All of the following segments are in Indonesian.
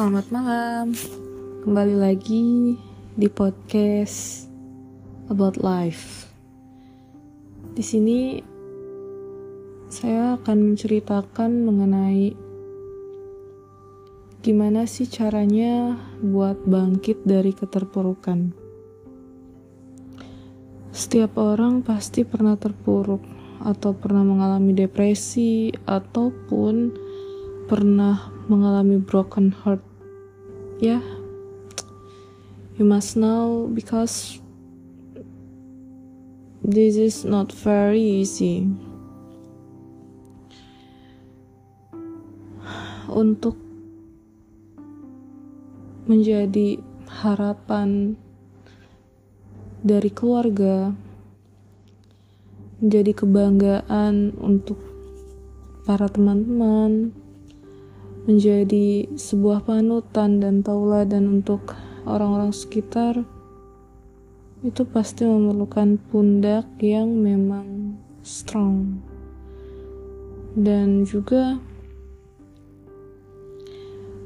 Selamat malam. Kembali lagi di podcast About Life. Di sini saya akan menceritakan mengenai gimana sih caranya buat bangkit dari keterpurukan. Setiap orang pasti pernah terpuruk atau pernah mengalami depresi ataupun pernah mengalami broken heart yeah. you must know because this is not very easy untuk menjadi harapan dari keluarga menjadi kebanggaan untuk para teman-teman menjadi sebuah panutan dan tauladan untuk orang-orang sekitar itu pasti memerlukan pundak yang memang strong dan juga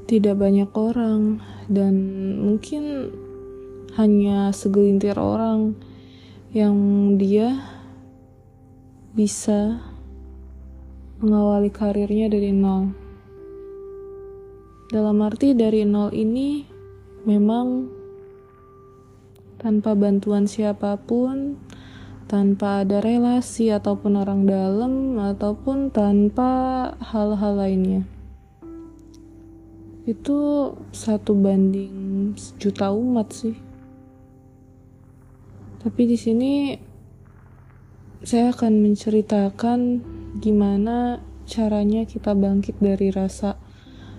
tidak banyak orang dan mungkin hanya segelintir orang yang dia bisa mengawali karirnya dari nol. Dalam arti dari nol ini memang tanpa bantuan siapa pun, tanpa ada relasi ataupun orang dalam ataupun tanpa hal-hal lainnya. Itu satu banding sejuta umat sih. Tapi di sini saya akan menceritakan gimana caranya kita bangkit dari rasa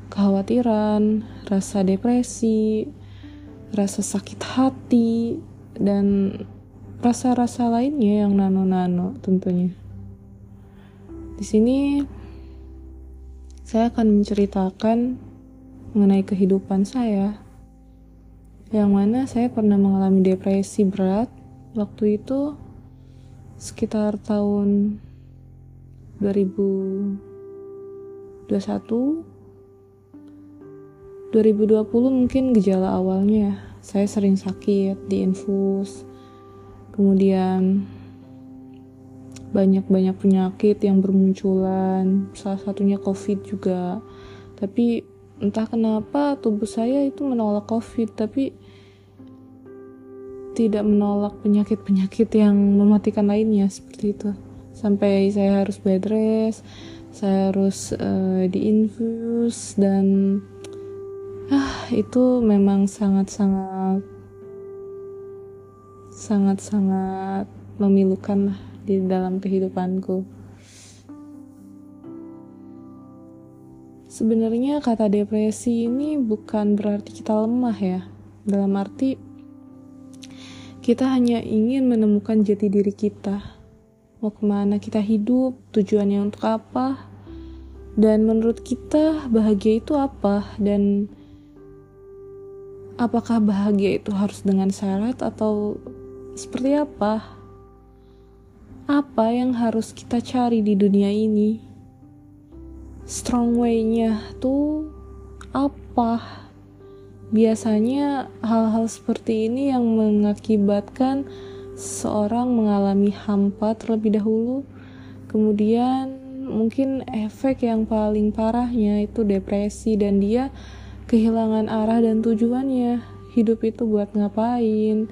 kekhawatiran, rasa depresi, rasa sakit hati, dan rasa-rasa lainnya yang nano-nano tentunya. Di sini saya akan menceritakan mengenai kehidupan saya yang mana saya pernah mengalami depresi berat waktu itu sekitar tahun 2021 2020 mungkin gejala awalnya saya sering sakit di infus. Kemudian banyak-banyak penyakit yang bermunculan. Salah satunya covid juga. Tapi entah kenapa tubuh saya itu menolak covid tapi tidak menolak penyakit-penyakit yang mematikan lainnya seperti itu. Sampai saya harus bed rest saya harus uh, diinfus dan ah itu memang sangat-sangat sangat-sangat memilukan lah di dalam kehidupanku. Sebenarnya kata depresi ini bukan berarti kita lemah ya. Dalam arti kita hanya ingin menemukan jati diri kita. Mau ke mana kita hidup tujuannya untuk apa dan menurut kita bahagia itu apa dan apakah bahagia itu harus dengan syarat atau seperti apa? Apa yang harus kita cari di dunia ini? Strong way-nya tuh apa? Biasanya hal-hal seperti ini yang mengakibatkan seorang mengalami hampa terlebih dahulu, kemudian mungkin efek yang paling parahnya itu depresi dan dia kehilangan arah dan tujuannya. Hidup itu buat ngapain?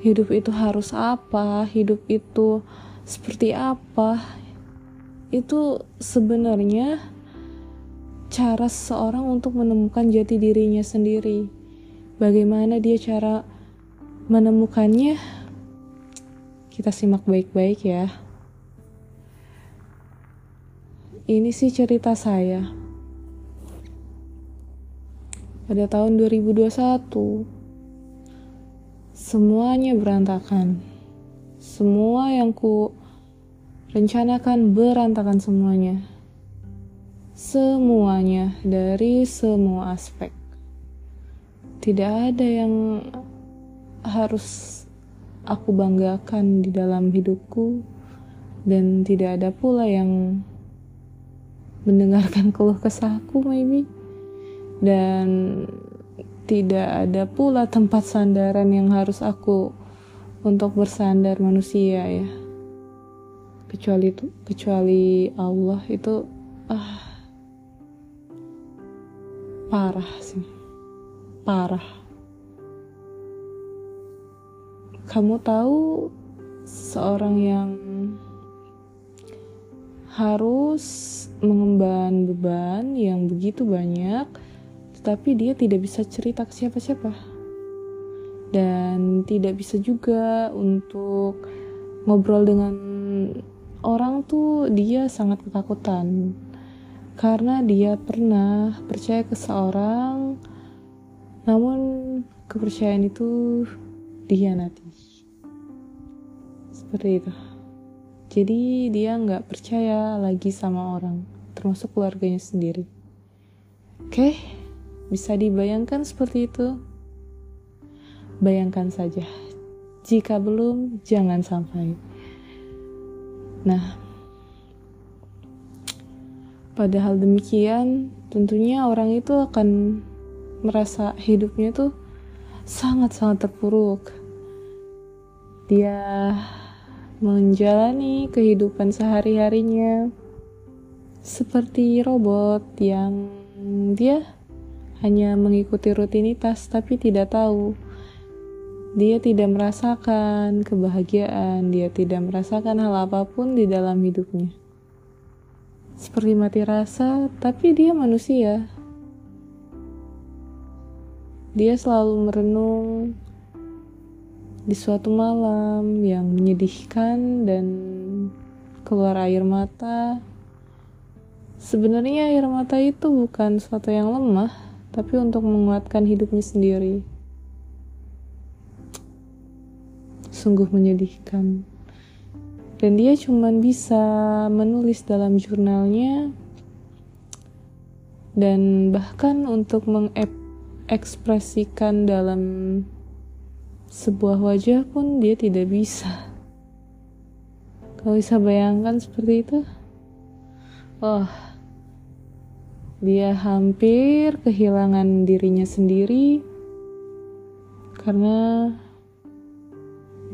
Hidup itu harus apa? Hidup itu seperti apa? Itu sebenarnya cara seseorang untuk menemukan jati dirinya sendiri. Bagaimana dia cara menemukannya? Kita simak baik-baik ya. Ini sih cerita saya pada tahun 2021 semuanya berantakan. Semua yang ku rencanakan berantakan semuanya. Semuanya dari semua aspek. Tidak ada yang harus aku banggakan di dalam hidupku dan tidak ada pula yang mendengarkan keluh kesahku maybe dan tidak ada pula tempat sandaran yang harus aku untuk bersandar manusia ya. Kecuali itu kecuali Allah itu ah parah sih. Parah. Kamu tahu seorang yang harus mengemban beban yang begitu banyak tetapi dia tidak bisa cerita ke siapa-siapa. Dan tidak bisa juga untuk ngobrol dengan orang tuh dia sangat ketakutan. Karena dia pernah percaya ke seorang namun kepercayaan itu dihianati. Seperti itu. Jadi dia nggak percaya lagi sama orang termasuk keluarganya sendiri. Oke? okay? Bisa dibayangkan seperti itu? Bayangkan saja. Jika belum, jangan sampai. Nah, padahal demikian, tentunya orang itu akan merasa hidupnya tuh sangat-sangat terpuruk. Dia menjalani kehidupan sehari-harinya seperti robot yang dia hanya mengikuti rutinitas tapi tidak tahu. Dia tidak merasakan kebahagiaan, dia tidak merasakan hal apa pun di dalam hidupnya. Seperti mati rasa, tapi dia manusia. Dia selalu merenung di suatu malam yang menyedihkan dan keluar air mata. Sebenarnya air mata itu bukan sesuatu yang lemah, tapi untuk menguatkan hidupnya sendiri. Sungguh menyedihkan. Dan dia cuma bisa menulis dalam jurnalnya dan bahkan untuk mengekspresikan dalam sebuah wajah pun dia tidak bisa. Kau bisa bayangkan seperti itu? Oh, dia hampir kehilangan dirinya sendiri karena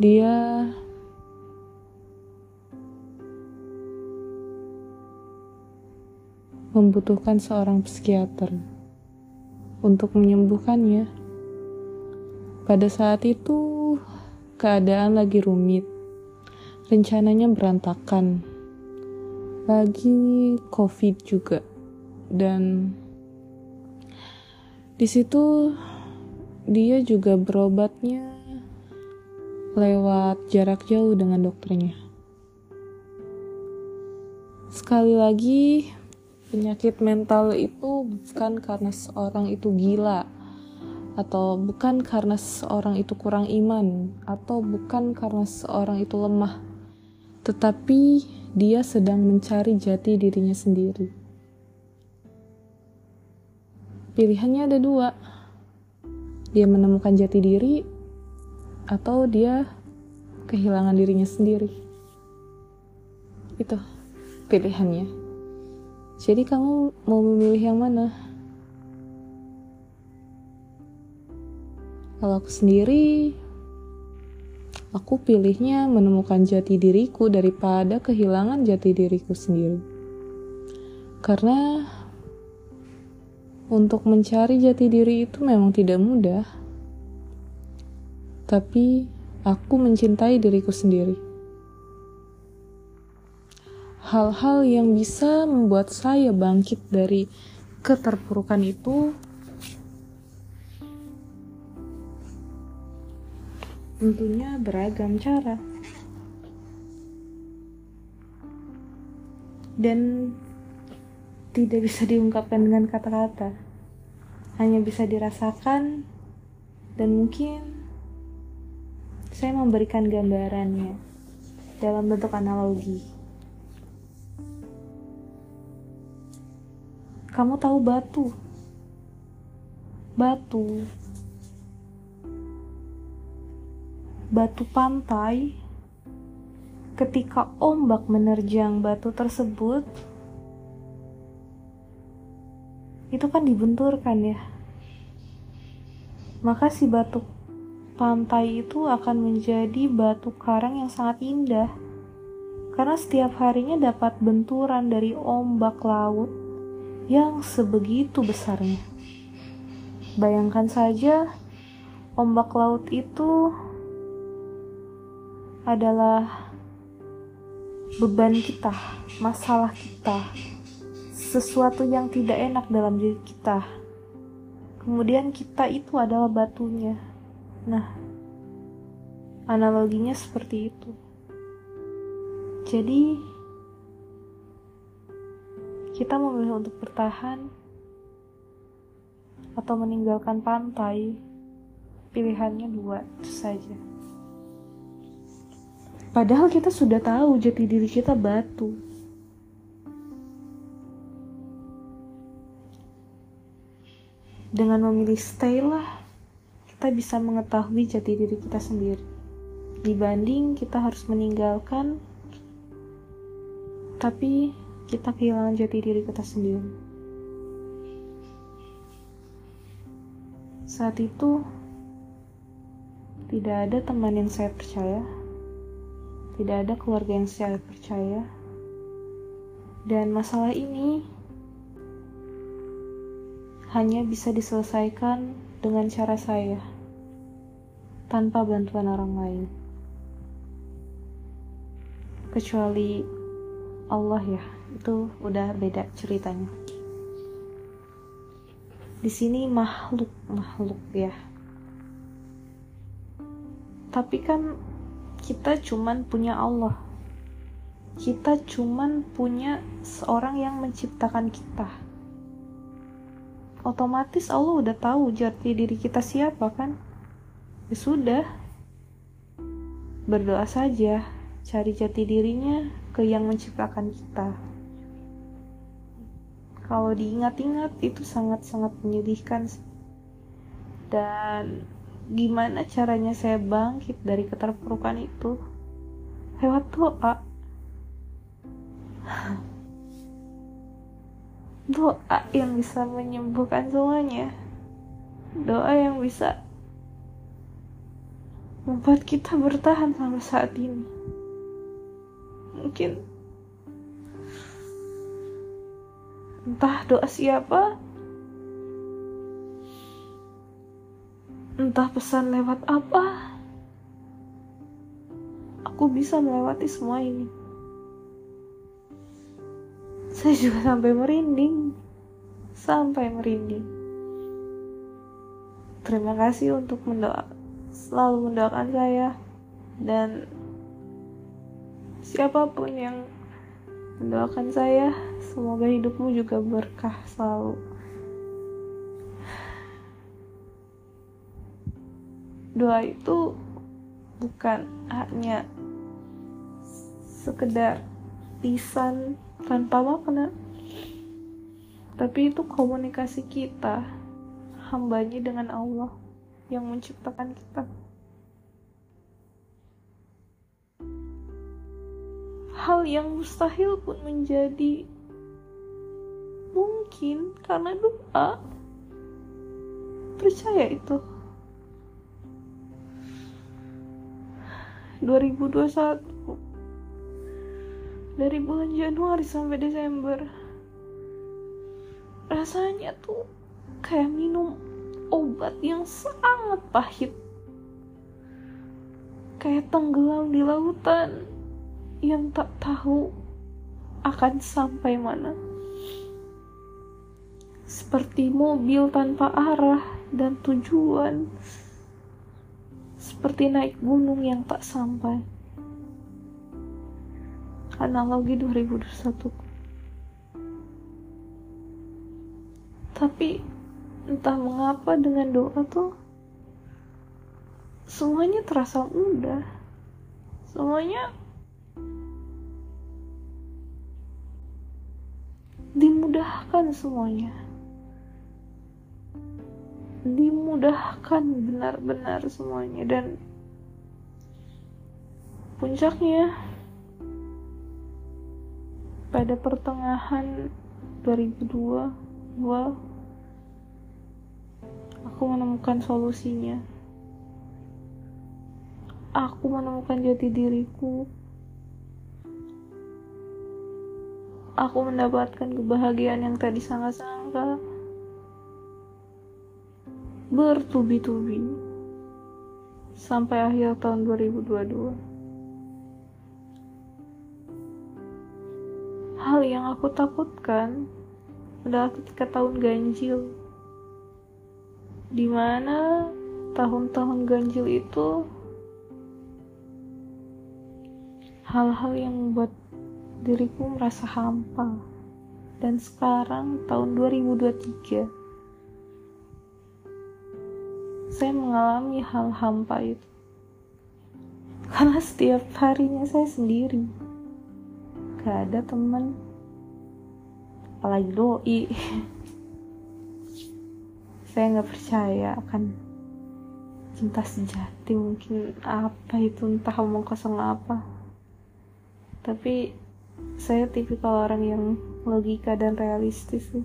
dia membutuhkan seorang psikiater untuk menyembuhkannya. Pada saat itu, keadaan lagi rumit, rencananya berantakan, lagi COVID juga dan di situ dia juga berobatnya lewat jarak jauh dengan dokternya. Sekali lagi, penyakit mental itu bukan karena seorang itu gila, atau bukan karena seorang itu kurang iman, atau bukan karena seorang itu lemah, tetapi dia sedang mencari jati dirinya sendiri pilihannya ada dua. Dia menemukan jati diri atau dia kehilangan dirinya sendiri. Itu pilihannya. Jadi kamu mau memilih yang mana? Kalau aku sendiri aku pilihnya menemukan jati diriku daripada kehilangan jati diriku sendiri. Karena untuk mencari jati diri itu memang tidak mudah, tapi aku mencintai diriku sendiri. Hal-hal yang bisa membuat saya bangkit dari keterpurukan itu tentunya beragam cara. Dan tidak bisa diungkapkan dengan kata-kata. Hanya bisa dirasakan dan mungkin saya memberikan gambarannya dalam bentuk analogi. Kamu tahu batu? Batu. Batu pantai ketika ombak menerjang batu tersebut itu kan dibenturkan ya. Maka si batu pantai itu akan menjadi batu karang yang sangat indah. Karena setiap harinya dapat benturan dari ombak laut yang sebegitu besarnya. Bayangkan saja, ombak laut itu adalah beban kita, masalah kita, sesuatu yang tidak enak dalam diri kita. Kemudian kita itu adalah batunya. Nah, analoginya seperti itu. Jadi, kita memilih untuk bertahan atau meninggalkan pantai. Pilihannya dua, itu saja. Padahal kita sudah tahu jati diri kita batu. Dengan memilih stay lah, kita bisa mengetahui jati diri kita sendiri. Dibanding kita harus meninggalkan tapi kita kehilangan jati diri kita sendiri. Saat itu, tidak ada teman yang saya percaya, tidak ada keluarga yang saya percaya, dan masalah ini hanya bisa diselesaikan dengan cara saya, tanpa bantuan orang lain. Kecuali Allah ya itu udah beda ceritanya. Di sini makhluk makhluk ya. Tapi kan kita cuman punya Allah. Kita cuman punya seorang yang menciptakan kita otomatis Allah udah tahu jati diri kita siapa kan? Ya sudah. Berdoa saja cari jati dirinya ke yang menciptakan kita. Kalau diingat-ingat itu sangat-sangat menyedihkan dan gimana caranya saya bangkit dari keterpurukan itu? Lewat doa doa yang bisa menyembuhkan semuanya. Doa yang bisa membuat kita bertahan sampai saat ini. Mungkin entah doa siapa entah pesan lewat apa aku bisa melewati semua ini saya juga sampai merinding. Sampai merinding. Terima kasih untuk mendoa selalu mendoakan saya. Dan siapa pun yang mendoakan saya semoga hidupmu juga berkah selalu. Doa itu bukan hanya sekedar lisan tanpa makna tapi itu komunikasi kita hambanya dengan Allah yang menciptakan kita. Hal yang mustahil pun menjadi mungkin karena doa. Percaya itu. 2021 dari bulan Januari sampai Desember rasanya tuh kayak minum obat yang sangat pahit kayak tenggelam di lautan yang tak tahu akan sampai mana. Seperti mobil tanpa arah dan tujuan. Seperti naik gunung yang tak sampai. Analogi 2021. Tapi entah mengapa dengan doa tuh semuanya terasa mudah. Semuanya dimudahkan semuanya dimudahkan benar-benar semuanya dan puncaknya pada pertengahan 2002 gua aku menemukan solusinya. Aku menemukan jati diriku. Aku mendapatkan kebahagiaan yang tadi sangat sangka Bertubi-tubi. Sampai akhir tahun 2022. Hal yang aku takutkan adalah ketika tahun ganjil di mana tahun-tahun ganjil itu hal-hal yang membuat diriku merasa hampa. Dan sekarang tahun 2023 saya mengalami hal hampa itu. Karena setiap harinya saya sendiri gak ada teman apalagi doi. Saya nggak percaya akan cinta sejati mungkin apa itu entah omong kosong apa. Tapi saya tipikal orang yang logika dan realistis sih.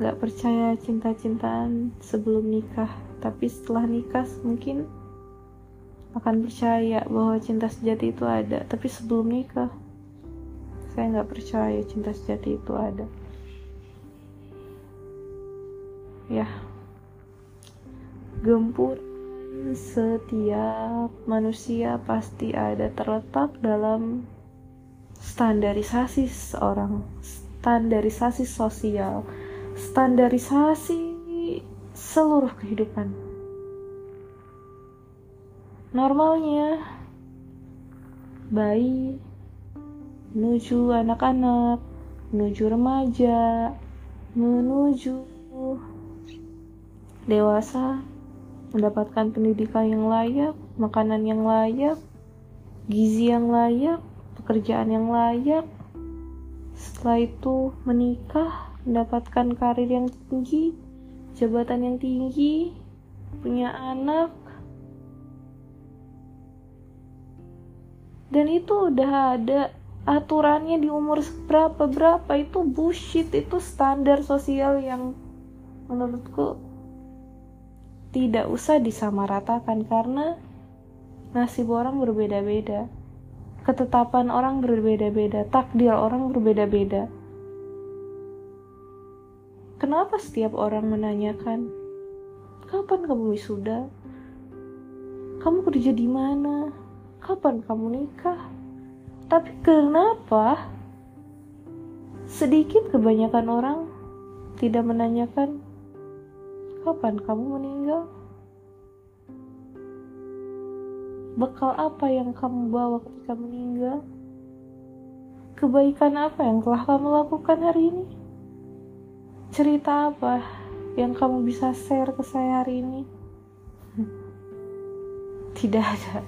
Nggak percaya cinta-cintaan sebelum nikah. Tapi setelah nikah mungkin akan percaya bahwa cinta sejati itu ada. Tapi sebelum nikah saya nggak percaya cinta sejati itu ada. Ya. Gempur setiap manusia pasti ada terletak dalam standarisasi seorang standarisasi sosial standarisasi seluruh kehidupan. Normalnya bayi menuju anak-anak menuju remaja menuju dewasa, mendapatkan pendidikan yang layak, makanan yang layak, gizi yang layak, pekerjaan yang layak. Setelah itu menikah, mendapatkan karir yang tinggi, jabatan yang tinggi, punya anak. Dan itu udah ada aturannya di umur berapa berapa itu bullshit itu standar sosial yang menurutku tidak usah disamaratakan karena nasib orang berbeda-beda. Ketetapan orang berbeda-beda, takdir orang berbeda-beda. Kenapa setiap orang menanyakan, "Kapan kamu wisuda? Kamu kerja di mana? Kapan kamu nikah?" Tapi kenapa sedikit kebanyakan orang tidak menanyakan Kapan kamu meninggal? Bekal apa yang kamu bawa ketika meninggal? Kebaikan apa yang telah kamu lakukan hari ini? Cerita apa yang kamu bisa share ke saya hari ini? Tidak ada.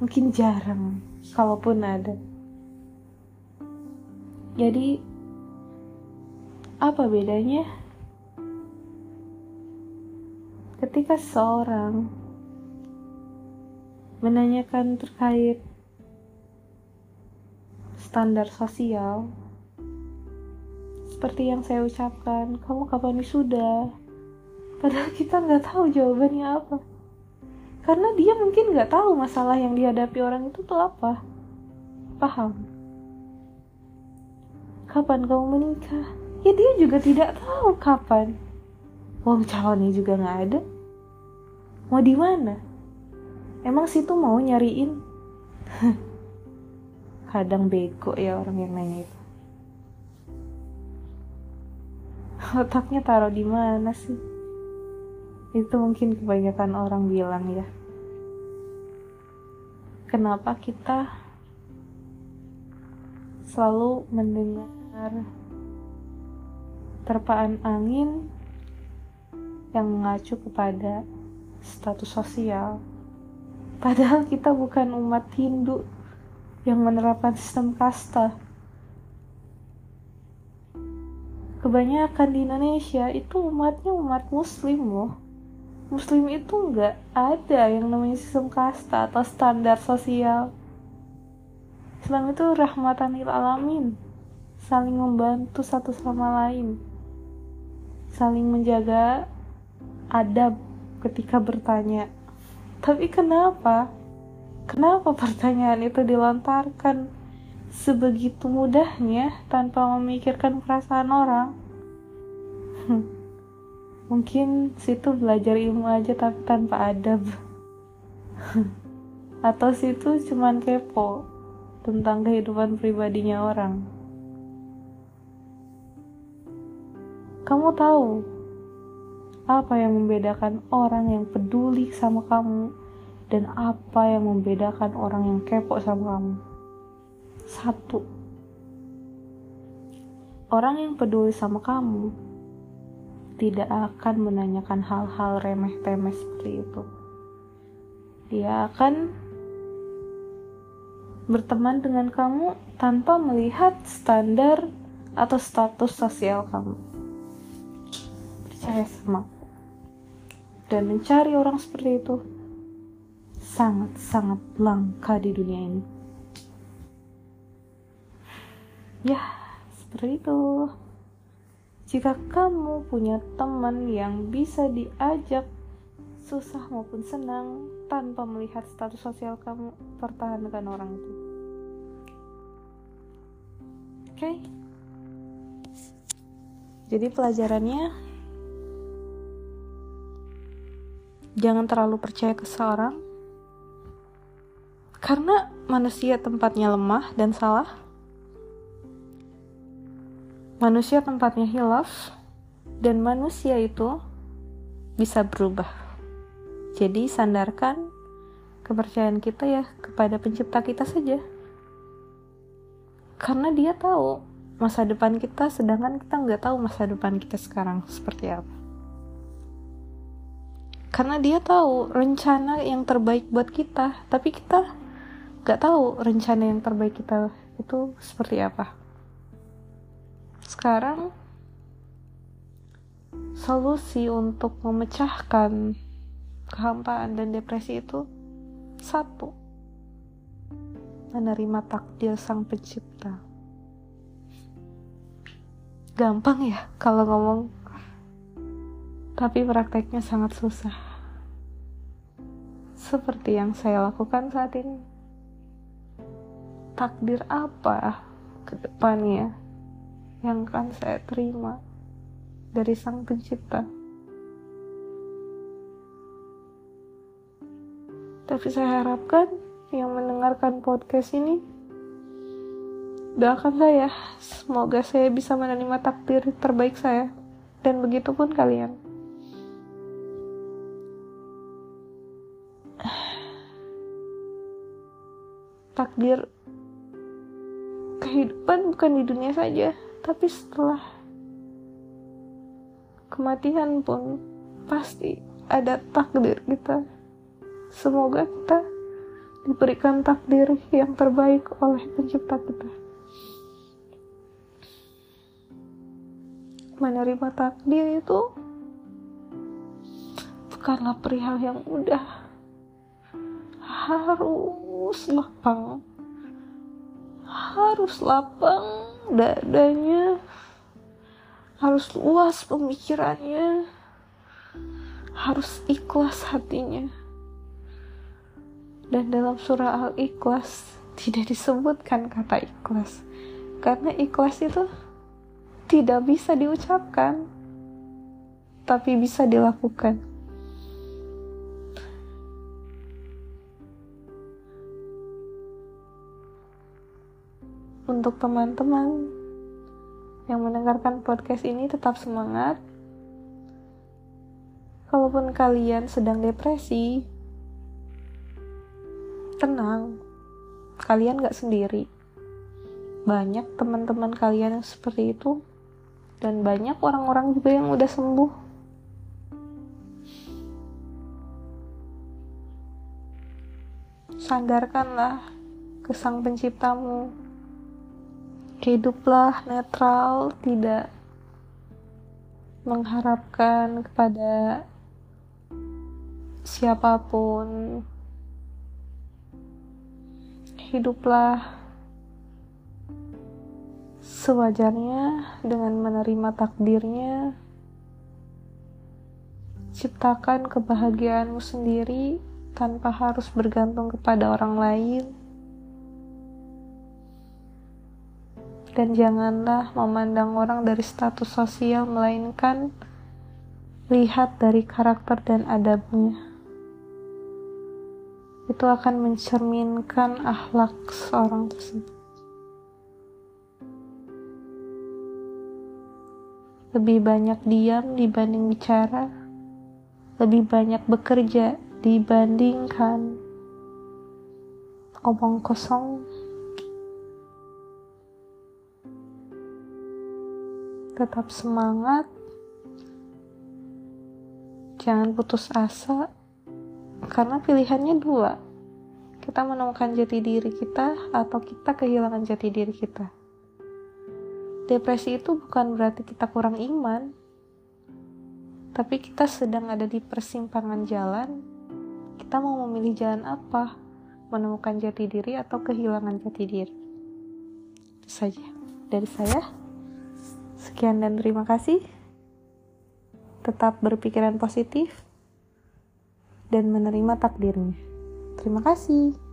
Mungkin jarang, kalaupun ada. Jadi, apa bedanya? ketika seorang menanyakan terkait standar sosial seperti yang saya ucapkan kamu kapan wisuda padahal kita nggak tahu jawabannya apa karena dia mungkin nggak tahu masalah yang dihadapi orang itu tuh apa paham kapan kamu menikah ya dia juga tidak tahu kapan Wong calonnya juga nggak ada. Mau di mana? Emang situ mau nyariin? Kadang bego ya orang yang nanya itu. Otaknya taruh di mana sih? Itu mungkin kebanyakan orang bilang ya. Kenapa kita selalu mendengar terpaan angin yang mengacu kepada status sosial. Padahal kita bukan umat Hindu yang menerapkan sistem kasta. Kebanyakan di Indonesia itu umatnya umat muslim loh. Muslim itu nggak ada yang namanya sistem kasta atau standar sosial. Islam itu rahmatan lil alamin, saling membantu satu sama lain saling menjaga adab ketika bertanya. Tapi kenapa? Kenapa pertanyaan itu dilontarkan sebegitu mudahnya tanpa memikirkan perasaan orang? Hmm. Mungkin situ belajar ilmu aja tapi tanpa adab. Atau situ cuman kepo tentang kehidupan pribadinya orang. Kamu tahu apa yang membedakan orang yang peduli sama kamu dan apa yang membedakan orang yang kepo sama kamu? Satu, orang yang peduli sama kamu tidak akan menanyakan hal-hal remeh-temeh seperti itu. Dia akan berteman dengan kamu tanpa melihat standar atau status sosial kamu percaya sama dan mencari orang seperti itu sangat-sangat langka di dunia ini. Ya, seperti itu. Jika kamu punya teman yang bisa diajak susah maupun senang tanpa melihat status sosial kamu, pertahankan orang itu. Oke. Okay? Jadi pelajarannya jangan terlalu percaya ke seorang karena manusia tempatnya lemah dan salah manusia tempatnya hilaf dan manusia itu bisa berubah. Jadi sandarkan kepercayaan kita ya kepada pencipta kita saja. Karena dia tahu masa depan kita sedangkan kita nggak tahu masa depan kita sekarang seperti apa. Karena dia tahu rencana yang terbaik buat kita tapi kita gak tahu rencana yang terbaik kita itu seperti apa sekarang solusi untuk memecahkan kehampaan dan depresi itu satu menerima takdir sang pencipta gampang ya kalau ngomong tapi prakteknya sangat susah. Seperti yang saya lakukan saat ini. Takdir apa ke depannya yang akan saya terima dari Sang Pencipta? Tapi saya harapkan yang mendengarkan podcast ini doakan saya. Semoga saya bisa menerima takdir terbaik saya. Dan begitu pun kalian. Takdir kehidupan bukan di dunia saja, tapi setelah kematian pun pasti ada takdir kita. Semoga kita diberikan takdir yang terbaik oleh pencipta kita. Menerima takdir itu bukanlah perihal yang mudah. Harus lapang harus lapang dadanya. Harus luas pemikirannya. Harus ikhlas hatinya. Dan dalam surah al-ikhlas tidak disebutkan kata ikhlas. Karena ikhlas itu tidak bisa diucapkan tapi bisa dilakukan untuk teman-teman yang mendengarkan podcast ini tetap semangat. Kalaupun kalian sedang depresi, tenang, kalian gak sendiri. Banyak teman-teman kalian yang seperti itu, dan banyak orang-orang juga yang udah sembuh. Sandarkanlah ke Sang Penciptamu hiduplah netral, tidak mengharapkan kepada siapa pun. Hiduplah sewajarnya dengan menerima takdirnya ciptakan kebahagiaanmu sendiri tanpa harus bergantung kepada orang lain. Dan janganlah memandang orang dari status sosial, melainkan lihat dari karakter dan adabnya. Itu akan mencerminkan akhlak seorang tersebut. Lebih banyak diam dibanding bicara, lebih banyak bekerja dibandingkan omong kosong. Tetap semangat, jangan putus asa, karena pilihannya dua: kita menemukan jati diri kita, atau kita kehilangan jati diri kita depresi itu bukan berarti kita kurang iman, tapi kita sedang ada di persimpangan jalan. Kita mau memilih jalan apa? Menemukan jati diri atau kehilangan jati diri? Itu saja dari saya. Sekian dan terima kasih. Tetap berpikiran positif dan menerima takdirnya. Terima kasih.